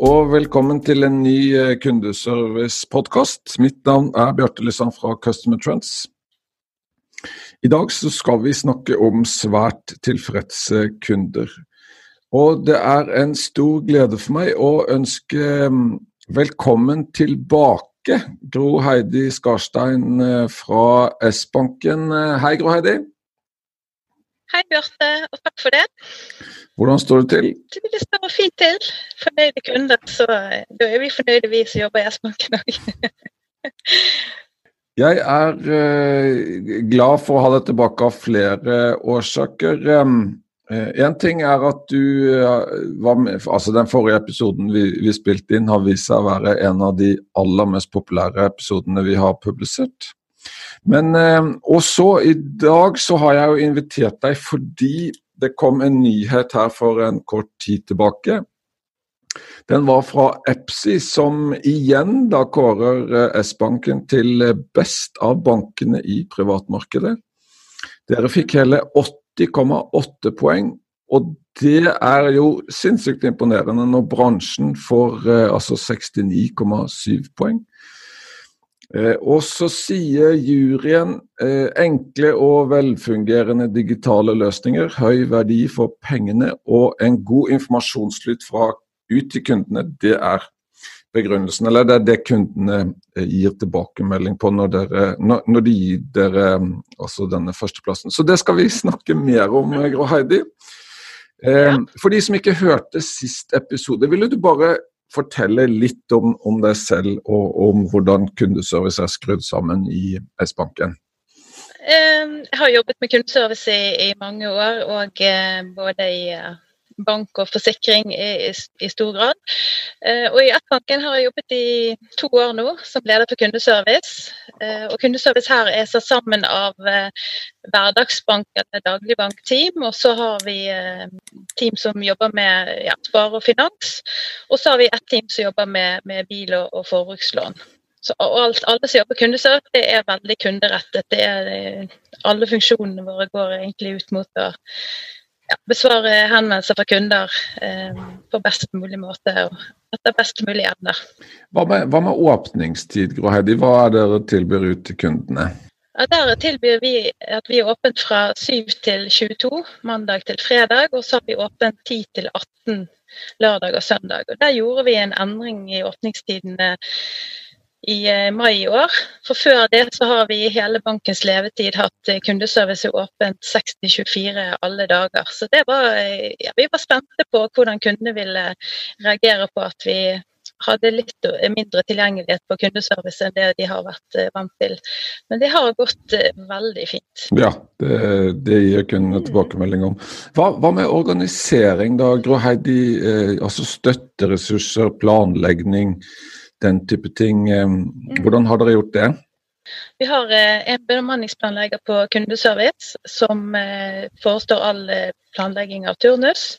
og velkommen til en ny eh, kundeservice-podkast. Mitt navn er Bjarte Lysand fra Customer Trends. I dag skal vi snakke om svært tilfredse kunder. Og det er en stor glede for meg å ønske mm, velkommen tilbake Gro Heidi Skarstein eh, fra S-banken. Eh, hei, Gro Heidi. Hei, Bjarte, og takk for det. Hvordan står det til? Det står fint til. Fornøyde kunder, så eh, da er vi fornøyde, vi som jobber i S-banken òg. Jeg er uh, glad for å ha deg tilbake av flere årsaker. Én en ting er at du var med, altså Den forrige episoden vi, vi, spilte inn, har vist seg å være en av de aller mest populære episodene vi har publisert. Men og også i dag så har jeg jo invitert deg fordi det kom en nyhet her for en kort tid tilbake. Den var fra Epsi, som igjen da kårer eh, S-banken til best av bankene i privatmarkedet. Dere fikk hele 80,8 poeng, og det er jo sinnssykt imponerende når bransjen får eh, altså 69,7 poeng. Eh, og så sier juryen eh, enkle og velfungerende digitale løsninger, høy verdi for pengene og en god informasjonsflyt fra ut til kundene. Det er begrunnelsen, eller det er det kundene eh, gir tilbakemelding på når, dere, når, de gir dere altså denne førsteplassen. Så det skal vi snakke mer om, Grå Heidi. For de som ikke hørte sist episode, ville du bare fortelle litt om, om, deg selv og om hvordan kundeservice er skrudd sammen i S-banken? Jeg har jobbet med kundeservice i, i mange år, og eh, både i eh, bank og forsikring i, i stor grad. Eh, og I S-banken har jeg jobbet i to år nå som leder for kundeservice. Eh, og Kundeservice her er satt sammen av eh, hverdagsbank eller dagligbankteam, og så har vi team som jobber med ja, spare og finans. Og så har vi et team som jobber med, med bil og, og forbrukslån. Så alt, alle som jobber kundeservice, det er veldig kunderettet. Det er, alle funksjonene våre går egentlig ut mot å ja, besvare henvendelser fra kunder eh, på best mulig måte og etter best mulig evner. Hva hva med åpningstid, Gro Heidi? Hva er dere tilbyr ut til kundene? Ja, der tilbyr vi at vi er åpent fra 7 til 22 mandag til fredag, og så har vi åpent 10 til 18 lørdag og søndag. Og Der gjorde vi en endring i åpningstidene i eh, mai i år. For før det så har vi i hele bankens levetid hatt eh, kundeservice åpent 60-24 alle dager. Så var, eh, ja, vi var spente på hvordan kundene ville reagere på at vi hadde litt mindre tilgjengelighet på kundeservice enn det de har vært vant til. Men det har gått veldig fint. Ja, det, det gir kundene tilbakemelding om. Hva, hva, med organisering da, Gro Heidi? Eh, altså støtteressurser, planlegging den type ting. Mm. Hvordan har dere gjort det? Vi har eh, en bemanningsplanlegger på kundeservice som eh, forestår all eh, planlegging av turnus.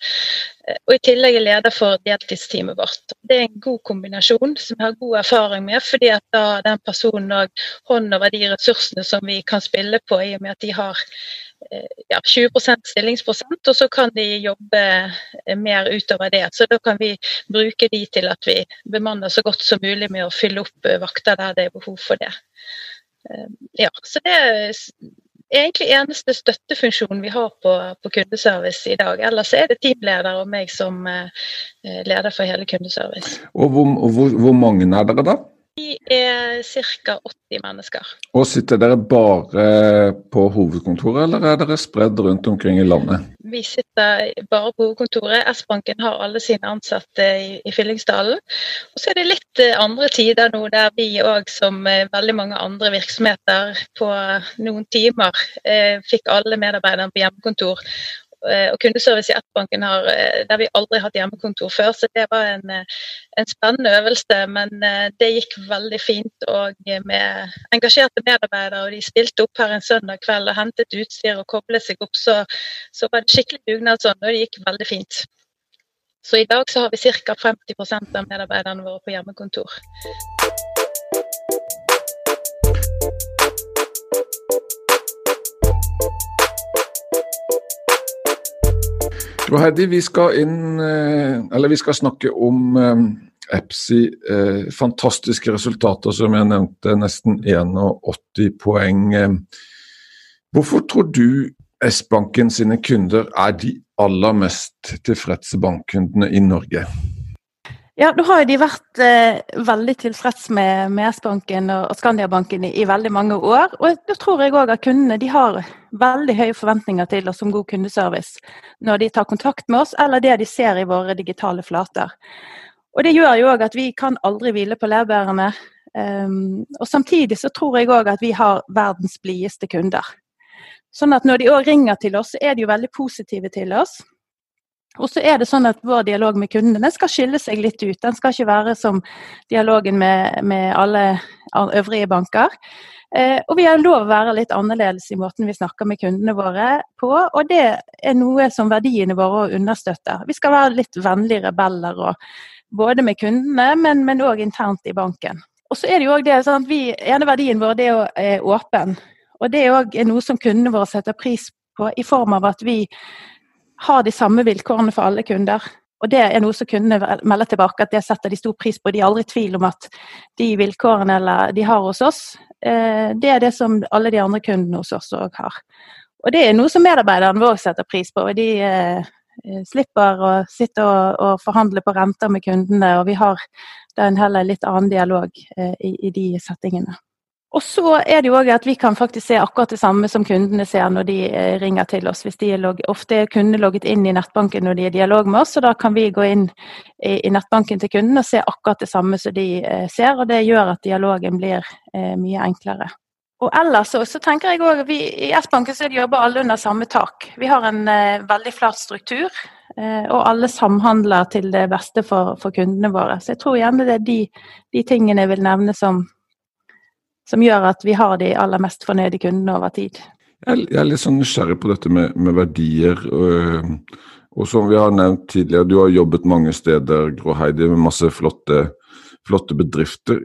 Og i tillegg er leder for deltidsteamet vårt. Det er en god kombinasjon som vi har god erfaring med, fordi at da den personen har hånd over de ressursene som vi kan spille på, i og med at de har ja, 20% stillingsprosent, og så kan de jobbe mer utover det. Så da kan vi bruke de til at vi bemanner så godt som mulig med å fylle opp vakter der det er behov for det. Ja, så det er egentlig eneste støttefunksjonen vi har på, på, kundeservice i dag. Ellers er det teamleder og meg som leder for hele kundeservice. Og hvor, hvor, hvor mange er dere da? Vi er ca. 80 mennesker. Og Sitter dere bare på hovedkontoret, eller er dere spredd rundt omkring i landet? Vi sitter bare på hovedkontoret. S-banken har alle sine ansatte i, Fyllingsdalen. Og så er det litt eh, andre tider nå der vi òg, som eh, veldig mange andre virksomheter, på noen timer eh, fikk alle medarbeiderne på hjemmekontor. Og kundeservice i Appbanken har, der vi aldri hatt hjemmekontor før. Så det var en, en spennende øvelse, men det gikk veldig fint. Og med engasjerte medarbeidere, og de stilte opp her en søndag kveld og hentet utstyr og koblet seg opp, så, så var det skikkelig dugnadsånd, og det gikk veldig fint. Så i dag så har vi ca. 50% av medarbeiderne våre på hjemmekontor. Heidi, vi skal inn, eh, eller vi skal snakke om um, EPSI. Eh, fantastiske resultater, som jeg nevnte. Nesten 81 poeng. Hvorfor tror du S-banken sine kunder er de aller mest tilfredse bankkundene i Norge? Ja, nå har de vært eh, veldig tilfreds med, med S-banken og, Skandiabanken i, i, veldig mange år. Og da tror jeg òg at kundene de har veldig høye forventninger til oss som god kundeservice når de tar kontakt med oss, eller det de ser i våre digitale flater. Og Det gjør jo òg at vi kan aldri hvile på laurbærene. Um, og Samtidig så tror jeg òg at vi har verdens blideste kunder. Sånn at når de òg ringer til oss, så er de jo veldig positive til oss. Og så er det sånn at vår dialog med kundene skal skille seg litt ut. Den skal ikke være som dialogen med, med alle øvrige banker. Eh, og vi har lov å være litt annerledes i måten vi snakker med kundene våre på. Og det er noe som verdiene våre understøtter. Vi skal være litt vennlige rebeller, både med kundene, men òg internt i banken. Og så er det jo også det, sånn at vi, ene verdien vår det er åpen. Og det er òg noe som kundene våre setter pris på, i form av at vi har de samme vilkårene for alle kunder. Og det er noe som kundene melder tilbake at det setter de stor pris på. De er aldri i tvil om at de vilkårene de har hos oss, eh, det er det som alle de andre kundene hos oss òg har. Og det er noe som medarbeiderne våre setter pris på. og De eh, slipper å sitte og, og, forhandle på renter med kundene, og vi har da en heller litt annen dialog eh, i, i de settingene. Og så er det jo òg at vi kan faktisk se akkurat det samme som kundene ser når de eh, ringer til oss. Hvis de er log ofte er kundene logget inn i nettbanken når de er i dialog med oss, og da kan vi gå inn i, nettbanken til kunden og se akkurat det samme som de eh, ser. og Det gjør at dialogen blir eh, mye enklere. Og ellers så, så tenker jeg også, vi I S-banken så jobber alle under samme tak. Vi har en eh, veldig flat struktur, eh, og alle samhandler til det beste for, for, kundene våre. Så jeg tror gjerne det er de, de tingene jeg vil nevne som som gjør at vi har de aller mest fornøyde kundene over tid. Jeg er litt sånn nysgjerrig på dette med, med verdier. Og, og, som vi har nevnt tidligere, du har jobbet mange steder, Grå Heidi, med masse flotte, flotte bedrifter.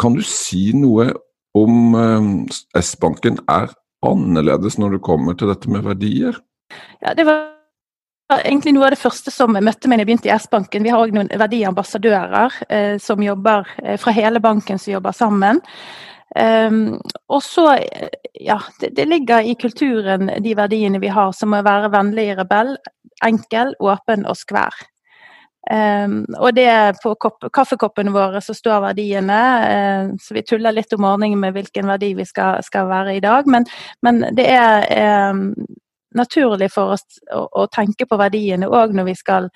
Kan du si noe om um, S-banken er annerledes når det kommer til dette med verdier? Ja, det var egentlig noe av det første som møtte meg da jeg begynte i S-banken. Vi har òg noen verdiambassadører eh, som jobber eh, fra hele banken som jobber sammen. Um, og så, ja, det, det, ligger i kulturen de verdiene vi har, som å være vennlig rebell, enkel, åpen og skvær. Um, og det på kopp, kaffekoppene våre så står verdiene, uh, så vi tuller litt om ordningen med hvilken verdi vi skal, skal være i dag. Men, men det er um, naturlig for oss å, å tenke på verdiene òg når vi skal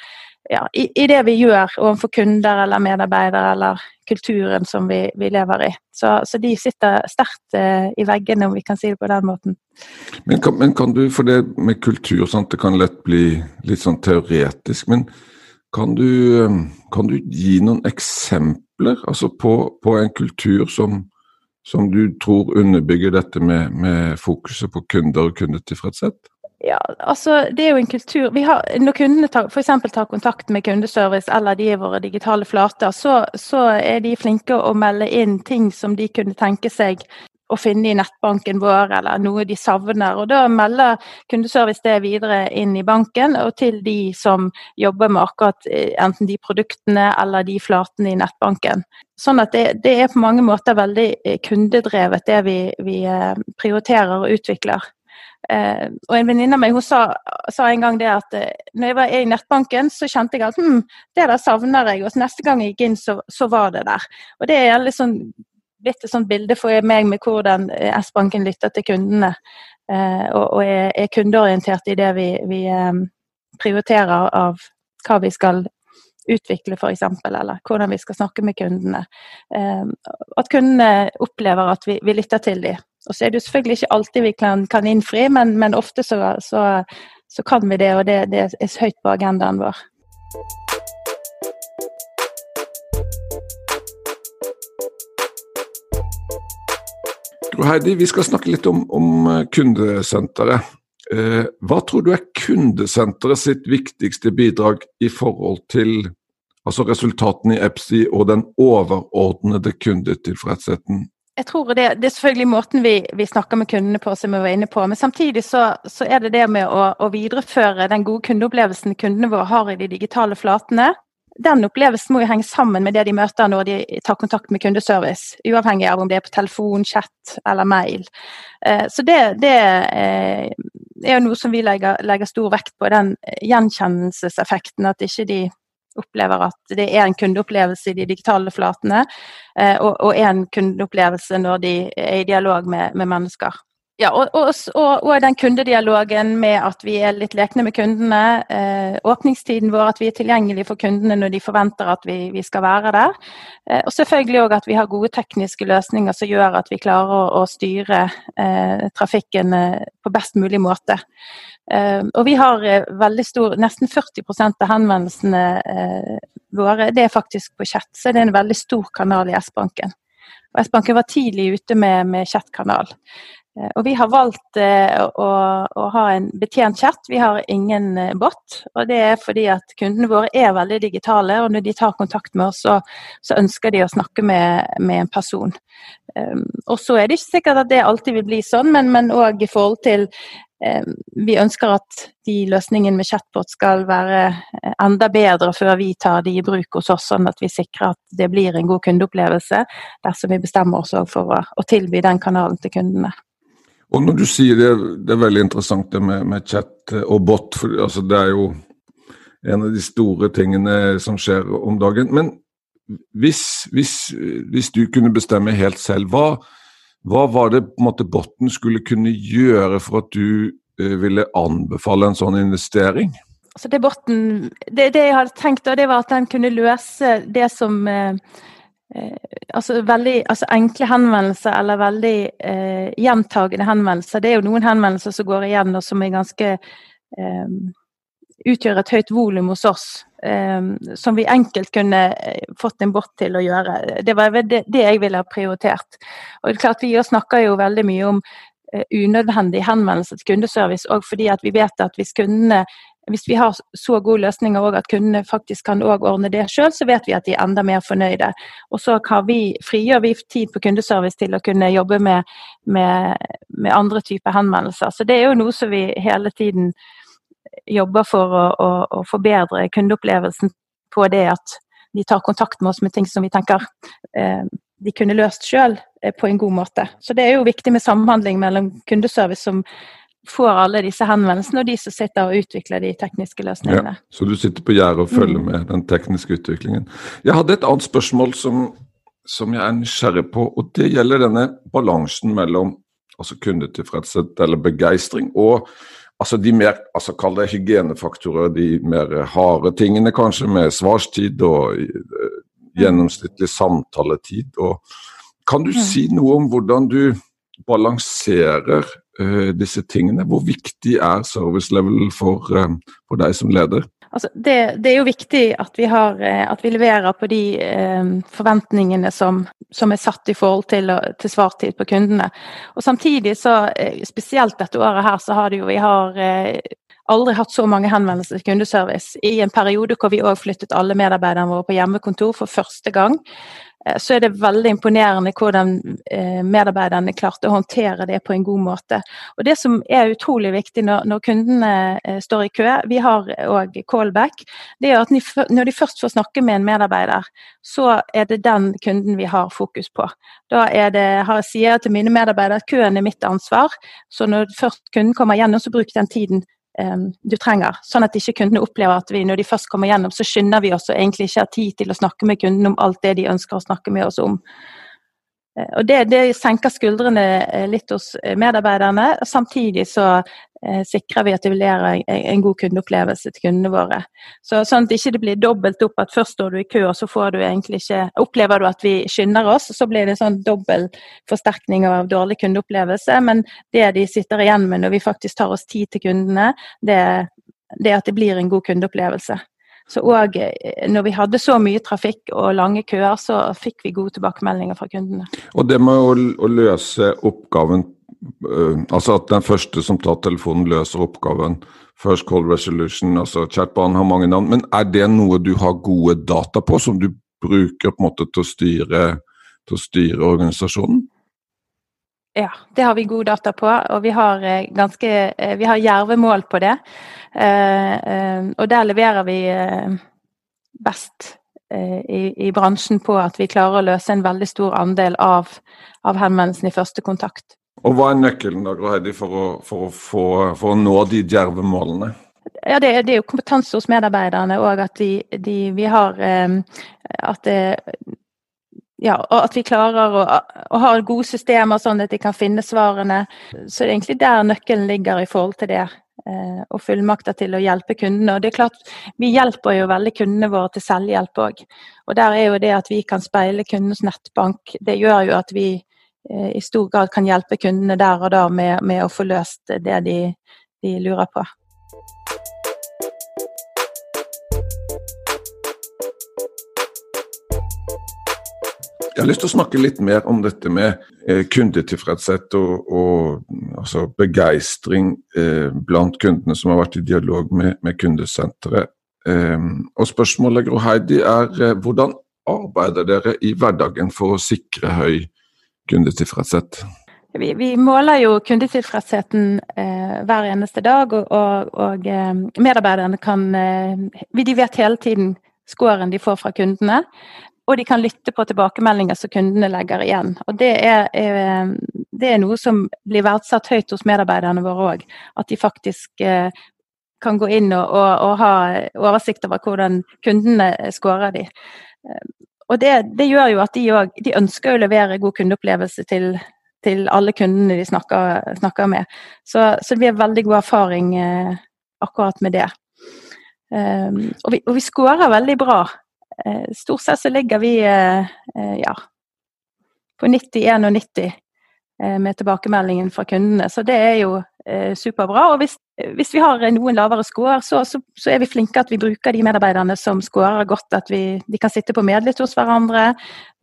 ja, i, i, det vi gjør overfor kunder eller medarbeidere eller kulturen som vi, vi lever i. Så, så, de sitter sterkt eh, i veggene, om vi kan si det på den måten. Men kan, men kan, du, for det med kultur, sant, det kan lett bli litt sånn teoretisk. men kan du, eh, kan du gi noen eksempler altså på, på en kultur som, som, du tror underbygger dette med, med fokuset på kunder og kundetilfredshet? Ja, altså det er jo en kultur har, Når kundene tar, for tar kontakt med kundeservice eller de i våre digitale flater, så, så, er de flinke å melde inn ting som de kunne tenke seg å finne i nettbanken vår, eller noe de savner. og Da melder kundeservice det videre inn i banken og til de som jobber med akkurat eh, enten de produktene eller de flatene i nettbanken. Sånn at det, det er på mange måter veldig eh, kundedrevet, det vi, vi eh, prioriterer og utvikler. Eh, og En venninne av meg hun sa, sa, en gang det at eh, når jeg var i nettbanken, så kjente jeg at hm, det der savner jeg. Og neste gang jeg gikk inn, så, så var det der. Og Det er litt sånn, litt et bilde for meg med hvordan eh, S-banken lytter til kundene. Eh, og, og er, er, kundeorientert i det vi, vi eh, prioriterer av hva vi skal utvikle f.eks., eller hvordan vi skal snakke med kundene. Eh, at kundene opplever at vi, vi lytter til dem. Og så er det jo selvfølgelig ikke alltid vi kan, kan innfri, men, men ofte så, så, så kan vi det, og det, det er høyt på agendaen vår. Heidi, vi skal snakke litt om, om kundesenteret. Eh, hva tror du er kundesenteret sitt viktigste bidrag i forhold til altså resultatene i EPSI og den overordnede kundetilfredsheten? Jeg tror det, det er selvfølgelig måten vi, vi, snakker med kundene på, som vi var inne på. Men samtidig så, så er det det med å, å, videreføre den gode kundeopplevelsen kundene våre har i de digitale flatene den opplevelsen må jo henge sammen med det de møter når de tar kontakt med kundeservice. Uavhengig av om det er på telefon, chat eller mail. Eh, så det, det eh, er jo noe som vi legger, legger, stor vekt på, den gjenkjennelseseffekten. At ikke de opplever at det er en kundeopplevelse i de digitale flatene, eh, og, og en kundeopplevelse når de er i dialog med, med mennesker. Ja, og, og, og, og, den kundedialogen med at vi er litt lekne med kundene. Eh, åpningstiden vår, at vi er tilgjengelige for kundene når de forventer at vi, vi skal være der. Eh, og selvfølgelig òg at vi har gode tekniske løsninger som gjør at vi klarer å, å styre eh, trafikken eh, på best mulig måte. Eh, og vi har eh, veldig stor Nesten 40% av henvendelsene våre det er faktisk på chat, så det er en veldig stor kanal i S-banken. Og S-banken var tidlig ute med, med chatkanal. Eh, og vi har valgt eh, å, å, ha en betjent chat, vi har ingen eh, bot. Og det er fordi at kundene våre er veldig digitale, og når de tar kontakt med oss, så, så ønsker de å snakke med, med en person. Um, og så er det ikke sikkert at det alltid vil bli sånn, men òg i forhold til um, Vi ønsker at de løsningene med chatbot skal være enda bedre før vi tar de i bruk hos oss, sånn at vi sikrer at det blir en god kundeopplevelse dersom vi bestemmer oss for å, å tilby den kanalen til kundene. Og når du sier det, det er veldig interessant det med, med chat og bot, for altså, det er jo en av de store tingene som skjer om dagen. Men hvis, hvis, hvis du kunne bestemme helt selv, hva, hva var det på en måte botten skulle kunne gjøre for at du eh, ville anbefale en sånn investering? Altså det, botten, det, det jeg hadde tenkt, da, det var at den kunne løse det som eh, altså, veldig, altså enkle henvendelser eller veldig eh, gjentagende henvendelser. Det er jo noen henvendelser som går igjen og som er ganske eh, utgjør et høyt volum hos oss. Eh, som vi enkelt kunne eh, fått en bot til å gjøre. Det var det, det jeg ville ha prioritert. Og det er klart Vi snakker jo veldig mye om eh, unødvendig henvendelse til kundeservice, og fordi at vi vet at hvis kundene hvis vi har så gode løsninger og at kundene faktisk kan ordne det sjøl, så vet vi at de er enda mer fornøyde. Og så vi, frigjør vi tid på kundeservice til å kunne jobbe med, med, med, andre typer henvendelser. Så det er jo noe som vi hele tiden jobber for å, å, å forbedre kundeopplevelsen på det at de tar kontakt med oss med ting som vi tenker eh, de kunne løst sjøl eh, på en god måte. Så det er jo viktig med samhandling mellom kundeservice som får alle disse henvendelsene, og de som sitter og utvikler de tekniske løsningene. Ja, så du sitter på gjerdet og følger mm. med den tekniske utviklingen. Jeg hadde et annet spørsmål som, som jeg er nysgjerrig på, og det gjelder denne balansen mellom altså kundetilfredshet eller begeistring og altså de mer altså Kall det hygienefaktorer, de mer harde tingene kanskje, med svarstid og uh, gjennomsnittlig samtaletid. og Kan du mm. si noe om hvordan du balanserer disse tingene? Hvor viktig er service level for, uh, for deg som leder? Altså, det, det, er jo viktig at vi, har, eh, at vi leverer på de eh, forventningene som, som, er satt i forhold til, til, svartid på kundene. Og Samtidig, så, spesielt dette året her, så har det jo vi har eh, aldri hatt så mange henvendelser til kundeservice. I en periode hvor vi òg flyttet alle medarbeiderne våre på hjemmekontor for første gang. Eh, så er det veldig imponerende hvordan eh, medarbeiderne klarte å håndtere det på en god måte. Og Det som er utrolig viktig når, når kundene eh, står i kø, vi har òg callback, det er at når de først får snakke med en medarbeider, så er det den kunden vi har fokus på. Da det, har jeg sier til mine medarbeidere at køen er mitt ansvar, så når først kunden kommer gjennom, så bruk den tiden du trenger. Sånn at ikke kundene opplever at vi når de først kommer gjennom, så skynder vi oss og egentlig ikke har tid til å snakke med kunden om alt det de ønsker å snakke med oss om. Eh, og det, det senker skuldrene eh, litt hos eh, medarbeiderne. Samtidig så sikrer vi at vi gjøre en god kundeopplevelse til kundene våre. Så, sånn at det ikke blir dobbelt opp at først står du i kø, og så får du ikke Opplever du at vi skynder oss, så blir det sånn dobbel forsterkning av dårlig kundeopplevelse. Men det de sitter igjen med når vi faktisk tar oss tid til kundene, det, det er at det blir en god kundeopplevelse. Så òg når vi hadde så mye trafikk og lange køer, så fikk vi gode tilbakemeldinger fra kundene. Og det med å, løse oppgaven uh, Altså at den første som tar telefonen, løser oppgaven. First call resolution, altså chatbanen har mange navn. Men er det noe du har gode data på, som du bruker på en måte til å styre, til å styre organisasjonen? Ja, det har vi god data på, og vi har eh, ganske eh, Vi har jerve mål på det. Eh, og der leverer vi best i, i, bransjen på at vi klarer å løse en veldig stor andel av, av henvendelsen i første kontakt. Og Hva er nøkkelen da, Heidi, for å, for å, få, for å nå de djerve målene? Ja, det, det, er jo kompetanse hos medarbeiderne og at de, de, vi har At det, ja, og at vi klarer å, å, ha gode systemer sånn at de kan finne svarene. Så det er egentlig der nøkkelen ligger i forhold til det. Eh, og fullmakter til å hjelpe kundene. Og det er klart, Vi hjelper jo veldig kundene våre til selvhjelp òg. Og der er jo det at vi kan speile kundens nettbank, det gjør jo at vi eh, i stor grad kan hjelpe kundene der og da med, med å få løst det de, de lurer på. Jeg har lyst til å snakke litt mer om dette med eh, kundetilfredshet og, og altså begeistring eh, blant kundene som har vært i dialog med, med kundesenteret. Eh, og spørsmålet Gro Heidi, er eh, hvordan arbeider dere i hverdagen for å sikre høy kundetilfredshet? Vi, vi måler jo kundetilfredsheten eh, hver eneste dag, og, og, og medarbeiderne kan De vet hele tiden scoren de får fra kundene. Og de kan lytte på tilbakemeldinger som kundene legger igjen. Og det er, er, det er noe som blir verdsatt høyt hos medarbeiderne våre òg. At de faktisk eh, kan gå inn og, og, og, ha oversikt over hvordan kundene scorer de. Eh, og det, det gjør jo at de òg De ønsker å levere god kundeopplevelse til, til alle kundene de snakker, snakker med. Så, så, vi har veldig god erfaring eh, akkurat med det. Um, og, vi, og vi scorer veldig bra. Eh, stort sett så ligger vi eh, eh, ja, på 90-91 med tilbakemeldingen fra kundene. Så det er jo superbra. Og hvis, hvis vi har noen lavere score, så, så, så, er vi flinke at vi bruker de medarbeiderne som scorer godt. At vi, de kan sitte på medlitt hos hverandre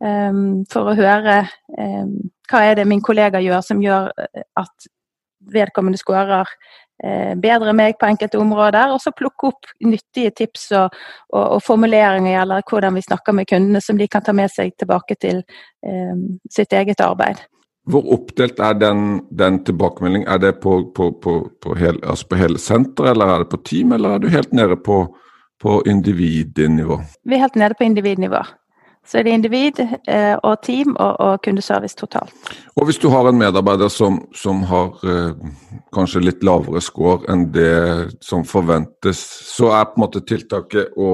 um, for å høre um, hva er det min kollega gjør som gjør at vedkommende scorer bedre meg på enkelte områder, og så plukke opp nyttige tips og, og, og, formuleringer eller hvordan vi snakker med kundene, som de kan ta med seg tilbake til eh, sitt eget arbeid. Hvor oppdelt er den, den tilbakemeldingen? Er det på, på, på, på hele, altså hele senteret, eller er det på team, eller er du helt nede på, på individnivå? Vi er helt nede på individnivå. Så er det individ eh, og team og, og, kundeservice totalt. Og Hvis du har en medarbeider som, som har eh, kanskje litt lavere score enn det som forventes, så er på en måte tiltaket å,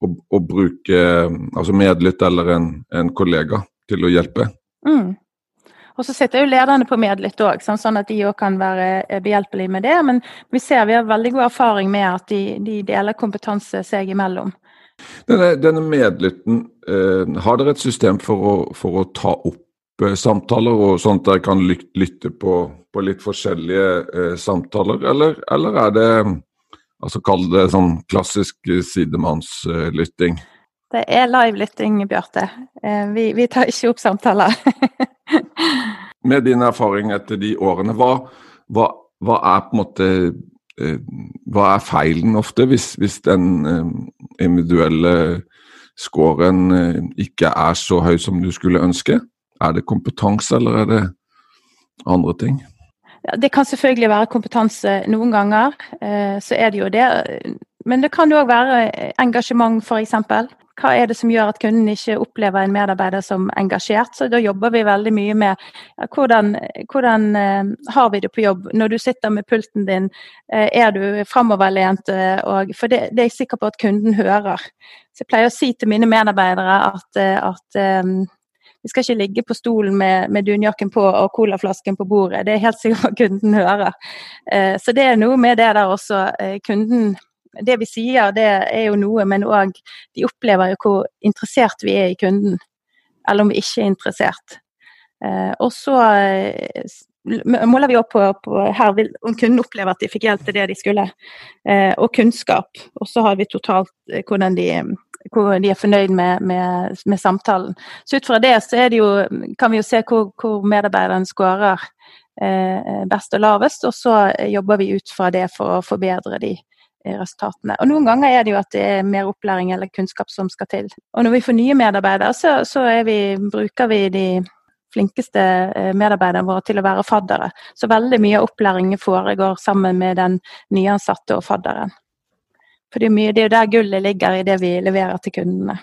å, å bruke altså medlytt eller en, en, kollega til å hjelpe? Mm. Og så sitter jo lederne på medlytt òg, sånn at de òg kan være eh, behjelpelige med det. Men vi ser vi har veldig god erfaring med at de, de deler kompetanse seg imellom. Denne, denne medlytten, eh, har dere et system for å, for å ta opp eh, samtaler, og sånn at dere kan lytte på, på litt forskjellige eh, samtaler, eller, eller, er det altså Kall det sånn klassisk sidemannslytting? Det er live-lytting, Bjarte. Eh, vi, vi, tar ikke opp samtaler. Med din erfaring etter de årene, hva, hva, hva er på en måte Eh, hva er feilen ofte, hvis, hvis den eh, individuelle scoren eh, ikke er så høy som du skulle ønske? Er det kompetanse, eller er det andre ting? Det kan selvfølgelig være kompetanse noen ganger, så er det jo det. Men det kan jo òg være engasjement, f.eks hva er det som gjør at kunden ikke opplever en medarbeider som engasjert. Så da jobber vi veldig mye med hvordan, hvordan uh, har vi det på jobb. Når du sitter med pulten din, uh, er du framoverlent? For det, det, er jeg sikker på at kunden hører. Så jeg pleier å si til mine medarbeidere at, at vi skal ikke ligge på stolen med, med dunjakken på og colaflasken på bordet. Det er helt sikkert hva kunden hører. Eh, så det er noe med det der også. Eh, kunden Det vi sier, det er jo noe, men òg de opplever jo hvor interessert vi er i kunden. Eller om vi ikke er interessert. Eh, og så måler vi opp på, på her vil, om kunden opplever at de fikk hjelp til det de skulle, og kunnskap. Og så har vi totalt hvordan de hvor de er fornøyd med, med, med, samtalen. Så ut fra det så det jo, kan vi jo se hvor, hvor medarbeideren skårer eh, best og lavest, og så jobber vi ut fra det for å forbedre de eh, resultatene. Og Noen ganger er det jo at det er mer opplæring eller kunnskap som skal til. Og når vi får nye medarbeidere, så, så vi, bruker vi de flinkeste eh, medarbeiderne våre til å være faddere. Så veldig mye av opplæringen foregår sammen med den nyansatte og fadderen. For det er, mye, det er jo der gullet ligger i det vi leverer til kundene.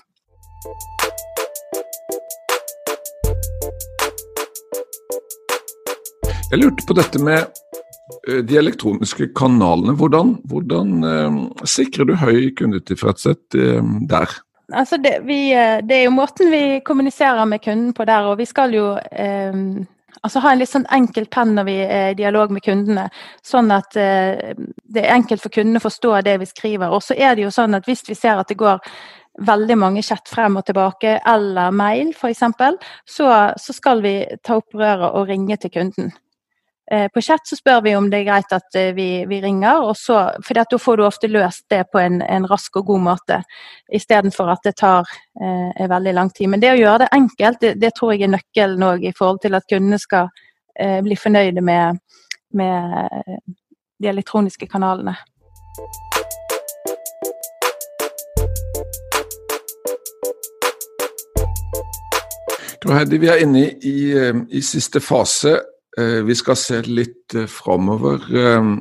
Jeg lurte på dette med de elektroniske kanalene. Hvordan, hvordan eh, sikrer du høy kundetilfredshet eh, der? Altså det, vi, eh, det, er jo måten vi kommuniserer med kunden på der, og vi skal jo eh, altså ha en litt sånn enkel penn når vi er i dialog med kundene, sånn at eh, det er enkelt for kundene å forstå det vi skriver. Og så er det jo sånn at hvis vi ser at det går veldig mange chat frem og tilbake, eller mail f.eks., så, så skal vi ta opp røret og ringe til kunden. Eh, på chat så spør vi om det er greit at eh, vi, vi ringer, så, for da får du ofte løst det på en, en rask og god måte, istedenfor at det tar eh, veldig lang tid. Men det å gjøre det enkelt, det, det tror jeg er nøkkelen òg i forhold til at kundene skal eh, bli fornøyde med, med eh, de elektroniske kanalene. Heidi, vi er inne i, i siste fase vi skal se litt eh, framover. Eh,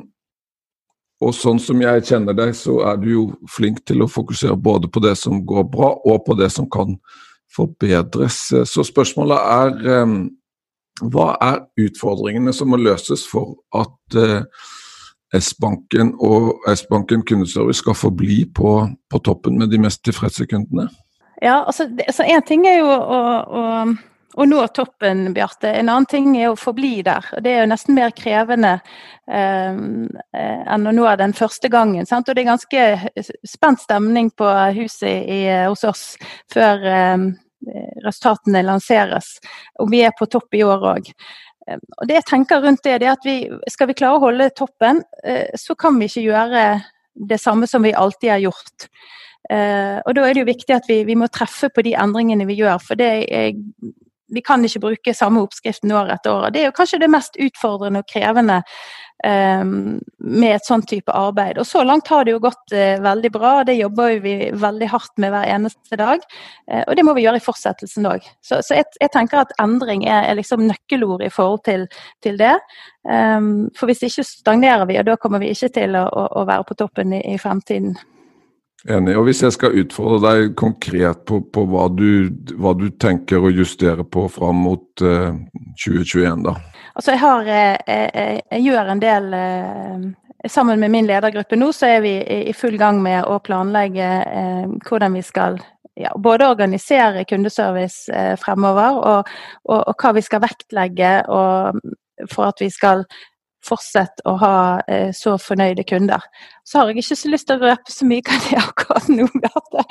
og sånn som jeg kjenner deg, så er du jo flink til å fokusere både på det som går bra, og på det som kan forbedres. Så spørsmålet er hva er utfordringene som må løses for at S-banken og S-banken kundeservice skal forbli på, på, toppen med de mest tilfredse kundene? Ja, altså, så En ting er jo å, å å nå toppen, Bjarte. En annen ting er å forbli der. Det er jo nesten mer krevende eh, enn å nå den første gangen. Sant? Og det er ganske spent stemning på huset i, hos oss før eh, resultatene lanseres. Og vi er på topp i år òg. Eh, og det jeg tenker rundt det, det er at vi, skal vi klare å holde toppen, eh, så kan vi ikke gjøre det samme som vi alltid har gjort. Uh, og Da er det jo viktig at vi, vi, må treffe på de endringene vi gjør. For det er vi kan ikke bruke samme oppskriften år etter år. Det er jo kanskje det mest utfordrende og krevende um, med et sånn type arbeid. Og så langt har det jo gått uh, veldig bra, det jobber vi veldig hardt med hver eneste dag. Uh, og det må vi gjøre i fortsettelsen òg. Så, så jeg, jeg, tenker at endring er, er liksom nøkkelordet i forhold til, til det. Um, for hvis ikke stagnerer vi, og da kommer vi ikke til å, å, å være på toppen i, i fremtiden. Enig. Og Hvis jeg skal utfordre deg konkret på, på hva, du, hva, du, tenker å justere på fram mot uh, eh, 2021, da? Altså jeg, har, jeg, eh, eh, jeg gjør en del Sammen med min ledergruppe nå, så er vi i full gang med å planlegge hvordan vi skal ja, både organisere kundeservice fremover, og, og, og, hva vi skal vektlegge for at vi skal fortsette å ha eh, så fornøyde kunder. Så har jeg ikke så lyst til å røpe så mye hva det er akkurat nå, Beate.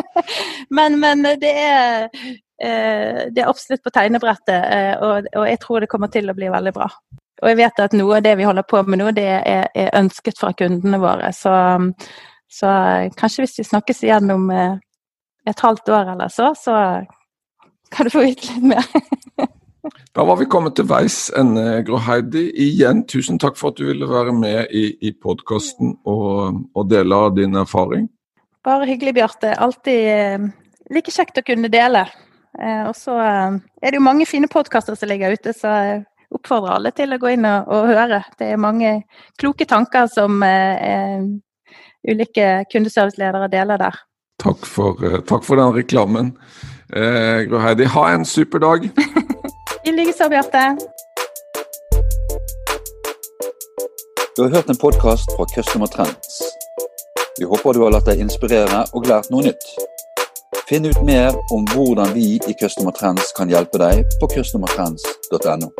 men, men det, er, eh, det er absolutt på tegnebrettet, eh, og, og, jeg tror det kommer til å bli veldig bra. Og jeg vet at noe av det vi holder på med nå, det er, er ønsket fra kundene våre. Så, så, kanskje hvis vi snakkes igjen om eh, et halvt år eller så, så kan du få vite litt mer. Da var vi kommet til veis ende, Gro Heidi. Igjen, tusen takk for at du ville være med i, i podkasten og, og, dele av din erfaring. Bare hyggelig, Bjarte. Alltid eh, like kjekt å kunne dele. Eh, og så eh, er det jo mange fine podkaster som ligger ute, så jeg oppfordrer alle til å gå inn og, og høre. Det er mange kloke tanker som eh, ulike kundeserviceledere deler der. Takk for, takk for den reklamen. Eh, Gro Heidi, ha en super dag. I likeså, Bjarte. Du har hørt en podkast fra Customer Trends. Vi håper du har latt deg inspirere og lært noe nytt. Finn ut mer om hvordan vi i Customer Trends kan hjelpe deg på customertrends.no.